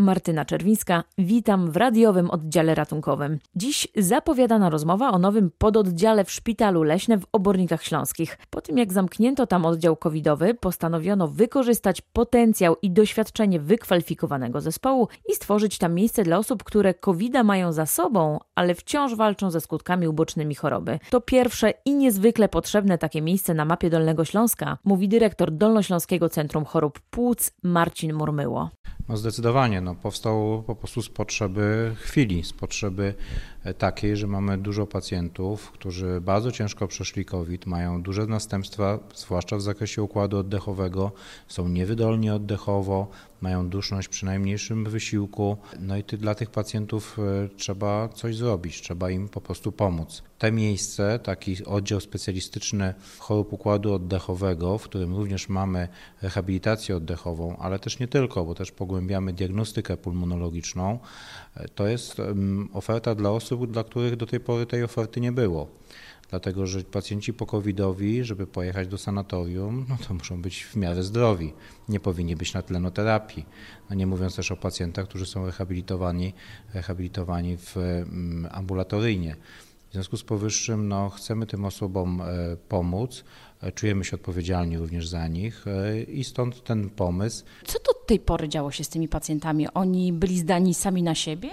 Martyna Czerwińska, witam w radiowym oddziale ratunkowym. Dziś zapowiadana rozmowa o nowym pododdziale w Szpitalu Leśne w Obornikach Śląskich. Po tym jak zamknięto tam oddział covidowy, postanowiono wykorzystać potencjał i doświadczenie wykwalifikowanego zespołu i stworzyć tam miejsce dla osób, które covida mają za sobą, ale wciąż walczą ze skutkami ubocznymi choroby. To pierwsze i niezwykle potrzebne takie miejsce na mapie Dolnego Śląska, mówi dyrektor Dolnośląskiego Centrum Chorób Płuc Marcin Murmyło. No zdecydowanie, no powstał po prostu z potrzeby chwili, z potrzeby takiej, że mamy dużo pacjentów, którzy bardzo ciężko przeszli COVID, mają duże następstwa, zwłaszcza w zakresie układu oddechowego, są niewydolni oddechowo, mają duszność przy najmniejszym wysiłku. No i ty, dla tych pacjentów e, trzeba coś zrobić, trzeba im po prostu pomóc. Te miejsce, taki oddział specjalistyczny chorób układu oddechowego, w którym również mamy rehabilitację oddechową, ale też nie tylko, bo też pogłębiamy diagnostykę pulmonologiczną, e, to jest oferta dla osób, dla których do tej pory tej oferty nie było dlatego że pacjenci po-covidowi, żeby pojechać do sanatorium, no to muszą być w miarę zdrowi, nie powinni być na tlenoterapii, no nie mówiąc też o pacjentach, którzy są rehabilitowani, rehabilitowani w mm, ambulatoryjnie. W związku z powyższym no, chcemy tym osobom e, pomóc, e, czujemy się odpowiedzialni również za nich e, i stąd ten pomysł. Co do tej pory działo się z tymi pacjentami? Oni byli zdani sami na siebie?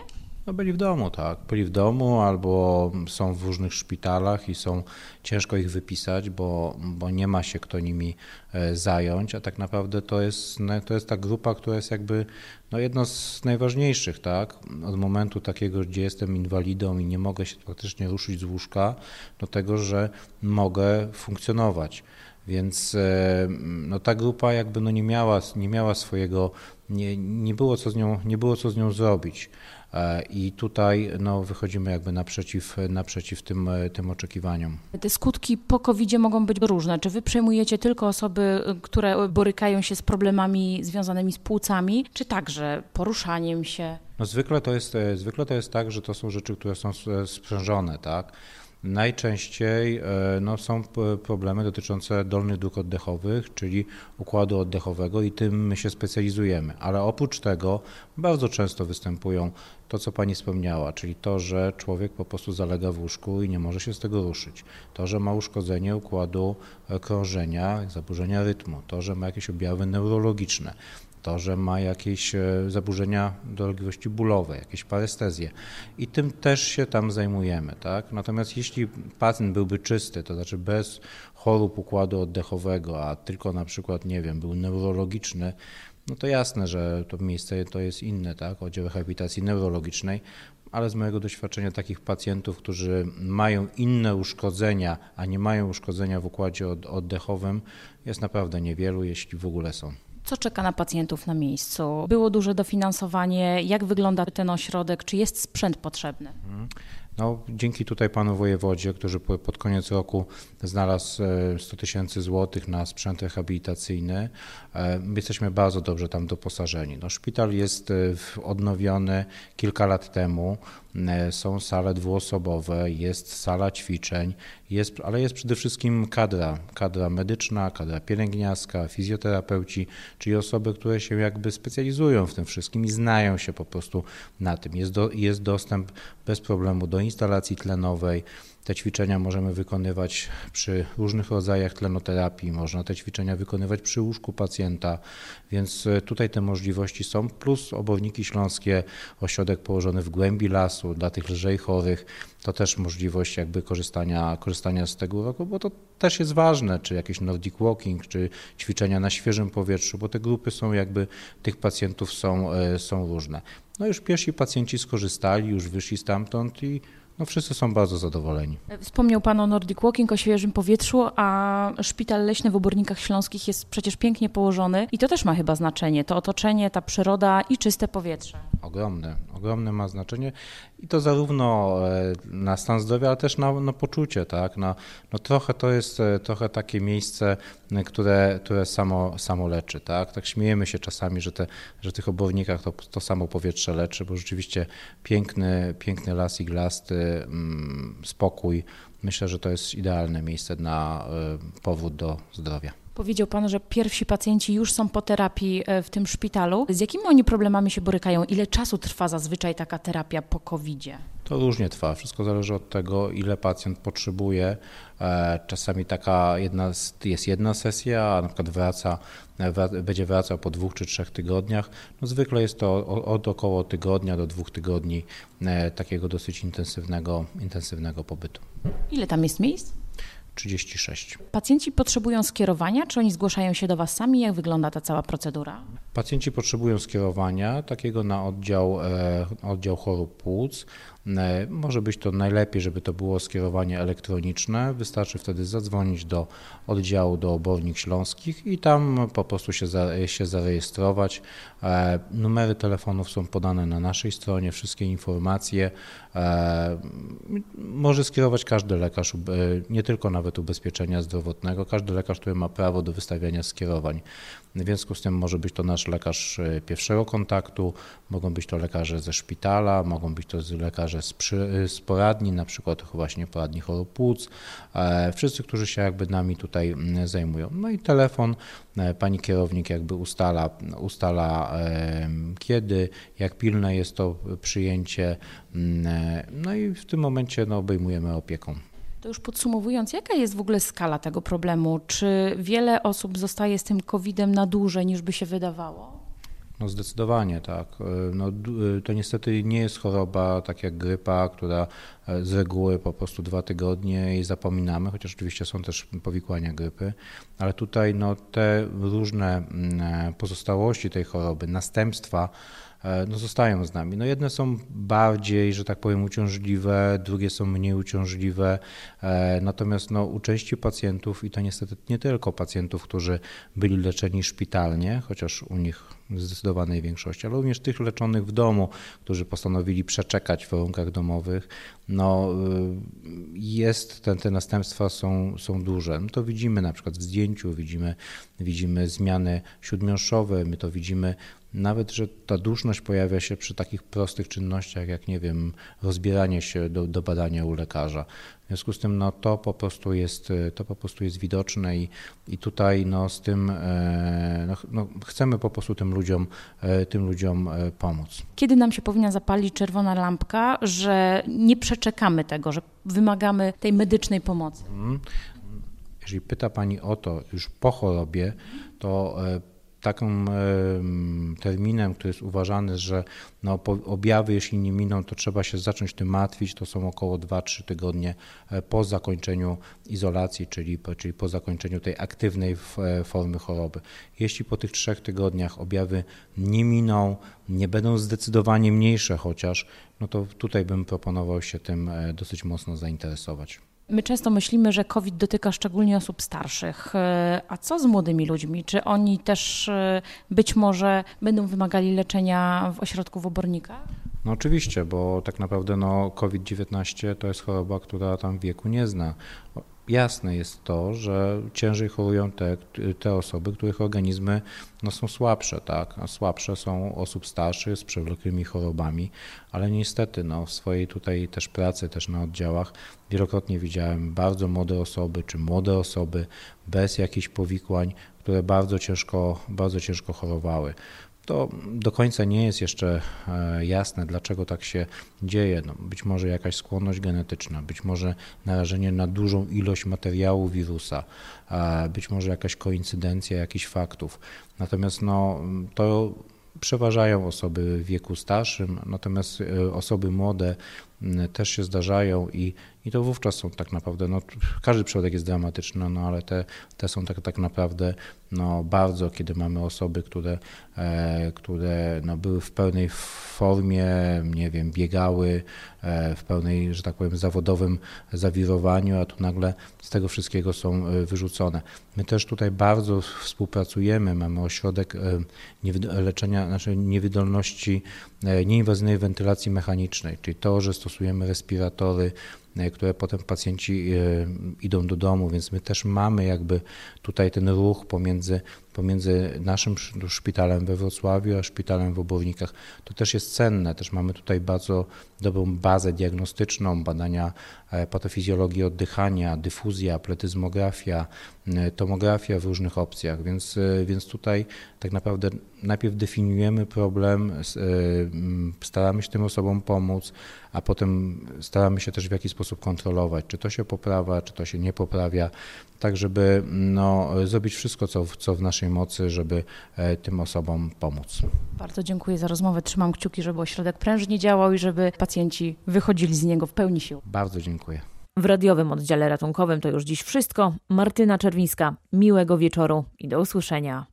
No byli w domu, tak. Byli w domu albo są w różnych szpitalach i są ciężko ich wypisać, bo, bo nie ma się kto nimi e, zająć, a tak naprawdę to jest, to jest ta grupa, która jest jakby no jedno z najważniejszych, tak. Od momentu takiego, gdzie jestem inwalidą i nie mogę się praktycznie ruszyć z łóżka, do tego, że mogę funkcjonować. Więc e, no, ta grupa jakby no, nie, miała, nie miała swojego, nie, nie, było co z nią, nie było co z nią zrobić. E, I tutaj no, wychodzimy jakby naprzeciw, naprzeciw tym, tym oczekiwaniom. Te skutki po covid mogą być różne. Czy wy przejmujecie tylko osoby, które borykają się z problemami związanymi z płucami, czy także poruszaniem się? No zwykle to jest, zwykle to jest tak, że to są rzeczy, które są sprzężone, tak? Najczęściej e, no, są problemy dotyczące dolnych dróg oddechowych, czyli układu oddechowego i tym my się specjalizujemy. Ale oprócz tego bardzo często występują to, co Pani wspomniała, czyli to, że człowiek po prostu zalega w łóżku i nie może się z tego ruszyć. To, że ma uszkodzenie układu e, krążenia, zaburzenia rytmu, to, że ma jakieś objawy neurologiczne to, że ma jakieś e, zaburzenia dolegliwości bólowe, jakieś parestezje i tym też się tam zajmujemy. Tak? Natomiast jeśli pacjent byłby czysty, to znaczy bez chorób układu oddechowego, a tylko na przykład, nie wiem, był neurologiczny, no to jasne, że to miejsce to jest inne, tak, oddział rehabilitacji neurologicznej, ale z mojego doświadczenia takich pacjentów, którzy mają inne uszkodzenia, a nie mają uszkodzenia w układzie oddechowym, jest naprawdę niewielu, jeśli w ogóle są. Co czeka na pacjentów na miejscu? Było duże dofinansowanie? Jak wygląda ten ośrodek? Czy jest sprzęt potrzebny? Mhm. No, dzięki tutaj panu wojewodzie, który pod koniec roku znalazł 100 e, tysięcy złotych na sprzęt rehabilitacyjny, e, jesteśmy bardzo dobrze tam doposażeni. No, szpital jest e, odnowiony kilka lat temu. Są sale dwuosobowe, jest sala ćwiczeń, jest, ale jest przede wszystkim kadra, kadra medyczna, kadra pielęgniarska, fizjoterapeuci, czyli osoby, które się jakby specjalizują w tym wszystkim i znają się po prostu na tym. Jest, do, jest dostęp bez problemu do instalacji tlenowej. Te ćwiczenia możemy wykonywać przy różnych rodzajach tlenoterapii, można te ćwiczenia wykonywać przy łóżku pacjenta, więc e, tutaj te możliwości są, plus oborniki śląskie, ośrodek położony w głębi lasu dla tych lżej chorych, to też możliwość jakby korzystania, korzystania z tego roku, bo to też jest ważne, czy jakiś nordic walking, czy ćwiczenia na świeżym powietrzu, bo te grupy są jakby, tych pacjentów są, e, są różne. No już pierwsi pacjenci skorzystali, już wyszli stamtąd i no wszyscy są bardzo zadowoleni. Wspomniał Pan o Nordic Walking, o świeżym powietrzu, a szpital leśny w Obornikach Śląskich jest przecież pięknie położony i to też ma chyba znaczenie, to otoczenie, ta przyroda i czyste powietrze. Ogromne, ogromne ma znaczenie i to zarówno e, na stan zdrowia, ale też na, na poczucie, tak? No, no trochę to jest e, trochę takie miejsce, e, które, które samo, samo leczy, tak? Tak śmiejemy się czasami, że, te, że w tych obornikach to, to samo powietrze leczy, bo rzeczywiście piękny, piękny las iglasty, mm, spokój. Myślę, że to jest idealne miejsce na powrót do zdrowia. Powiedział Pan, że pierwsi pacjenci już są po terapii e, w tym szpitalu. Z jakimi oni problemami się borykają? Ile czasu trwa zazwyczaj taka terapia po COVID-zie? To różnie trwa. Wszystko zależy od tego, ile pacjent potrzebuje. E, czasami taka jedna, jest jedna sesja, a na przykład wraca, będzie wracał po dwóch czy trzech tygodniach. No zwykle jest to od około tygodnia do dwóch tygodni e, takiego dosyć intensywnego, intensywnego pobytu. Ile tam jest miejsc? 36. Pacjenci potrzebują skierowania, czy oni zgłaszają się do Was sami? Jak wygląda ta cała procedura? Pacjenci potrzebują skierowania takiego na oddział, e, oddział chorób płuc. E, może być to najlepiej, żeby to było skierowanie elektroniczne. Wystarczy wtedy zadzwonić do oddziału do obornik śląskich i tam po prostu się, za, się zarejestrować. E, numery telefonów są podane na naszej stronie, wszystkie informacje. Może skierować każdy lekarz, nie tylko nawet ubezpieczenia zdrowotnego, każdy lekarz, który ma prawo do wystawiania skierowań. W związku z tym może być to nasz lekarz e, pierwszego kontaktu, mogą być to lekarze ze szpitala, mogą być to lekarze z, przy, z poradni, na przykład właśnie poradni chorób płuc, e, wszyscy, którzy się jakby nami tutaj zajmują. No i telefon, e, pani kierownik jakby ustala, ustala kiedy, jak pilne jest to przyjęcie, no i w tym momencie no, obejmujemy opieką. To już podsumowując, jaka jest w ogóle skala tego problemu? Czy wiele osób zostaje z tym COVID-em na dłużej niż by się wydawało? No zdecydowanie tak. E, no, e, to niestety nie jest choroba tak jak grypa, która e, z reguły po prostu dwa tygodnie i zapominamy, chociaż oczywiście są też powikłania grypy, ale tutaj no, te różne mm, pozostałości tej choroby, następstwa, no zostają z nami. No jedne są bardziej, że tak powiem, uciążliwe, drugie są mniej uciążliwe. E, natomiast no, u części pacjentów, i to niestety nie tylko pacjentów, którzy byli leczeni szpitalnie, chociaż u nich w zdecydowanej większości, ale również tych leczonych w domu, którzy postanowili przeczekać w warunkach domowych, no y, jest, ten, te następstwa są, są duże. My to widzimy na przykład w zdjęciu, widzimy, widzimy zmiany śródmiąższowe, my to widzimy nawet, że ta duszność pojawia się przy takich prostych czynnościach, jak nie wiem, rozbieranie się do, do badania u lekarza. W związku z tym no, to, po prostu jest, to po prostu jest widoczne i, i tutaj no, z tym e, no, no, chcemy po prostu tym ludziom, e, tym ludziom e, pomóc. Kiedy nam się powinna zapalić czerwona lampka, że nie przeczekamy tego, że wymagamy tej medycznej pomocy? Mhm. Jeżeli pyta Pani o to już po chorobie, to takim terminem, który jest uważany, że no, objawy, jeśli nie miną, to trzeba się zacząć tym martwić, to są około 2-3 tygodnie e, po zakończeniu izolacji, czyli, czyli po zakończeniu tej aktywnej e, formy choroby. Jeśli po tych trzech tygodniach objawy nie miną, nie będą zdecydowanie mniejsze chociaż, no to tutaj bym proponował się tym e, dosyć mocno zainteresować. My często myślimy, że COVID dotyka szczególnie osób starszych. E, a co z młodymi ludźmi? Czy oni też e, być może będą wymagali leczenia w ośrodku w? No oczywiście, bo tak naprawdę no, COVID-19 to jest choroba, która tam wieku nie zna jasne jest to, że ciężej chorują te, te osoby, których organizmy no, są słabsze, tak? Słabsze są osób starszych z przewlekłymi chorobami, ale niestety no, w swojej tutaj też pracy, też na oddziałach wielokrotnie widziałem bardzo młode osoby czy młode osoby bez jakichś powikłań, które bardzo ciężko, bardzo ciężko chorowały. To do końca nie jest jeszcze e, jasne, dlaczego tak się dzieje. No, być może jakaś skłonność genetyczna, być może narażenie na dużą ilość materiału wirusa, być może jakaś koincydencja jakichś faktów. Natomiast no, to przeważają osoby w wieku starszym, natomiast e, osoby młode też się zdarzają i, i to wówczas są tak naprawdę, no, każdy przypadek jest dramatyczny, no, ale te, te są tak, tak naprawdę no, bardzo, kiedy mamy osoby, które, e, które no, były w pełnej formie, nie wiem, biegały e, w pełnej, że tak powiem, zawodowym zawirowaniu, a tu nagle z tego wszystkiego są e, wyrzucone. My też tutaj bardzo współpracujemy, mamy ośrodek e, leczenia, znaczy niewydolności, e, nieinwazyjnej wentylacji mechanicznej, czyli to, że stosujemy respiratory które potem pacjenci e, idą do domu, więc my też mamy jakby tutaj ten ruch pomiędzy, pomiędzy naszym sz- szpitalem we Wrocławiu a szpitalem w Obornikach. To też jest cenne, też mamy tutaj bardzo dobrą bazę diagnostyczną, badania e, patofizjologii oddychania, dyfuzja, pletyzmografia, e, tomografia w różnych opcjach, więc, e, więc tutaj tak naprawdę najpierw definiujemy problem, e, staramy się tym osobom pomóc, a potem staramy się też w jakiś sposób kontrolować, czy to się poprawia, czy to się nie poprawia, tak żeby no, zrobić wszystko, co, w- co w naszej mocy, żeby e, tym osobom pomóc. Bardzo dziękuję za rozmowę. Trzymam kciuki, żeby ośrodek prężnie działał i żeby pacjenci wychodzili z niego w pełni sił. Bardzo dziękuję. W radiowym oddziale ratunkowym to już dziś wszystko. Martyna Czerwińska, miłego wieczoru i do usłyszenia.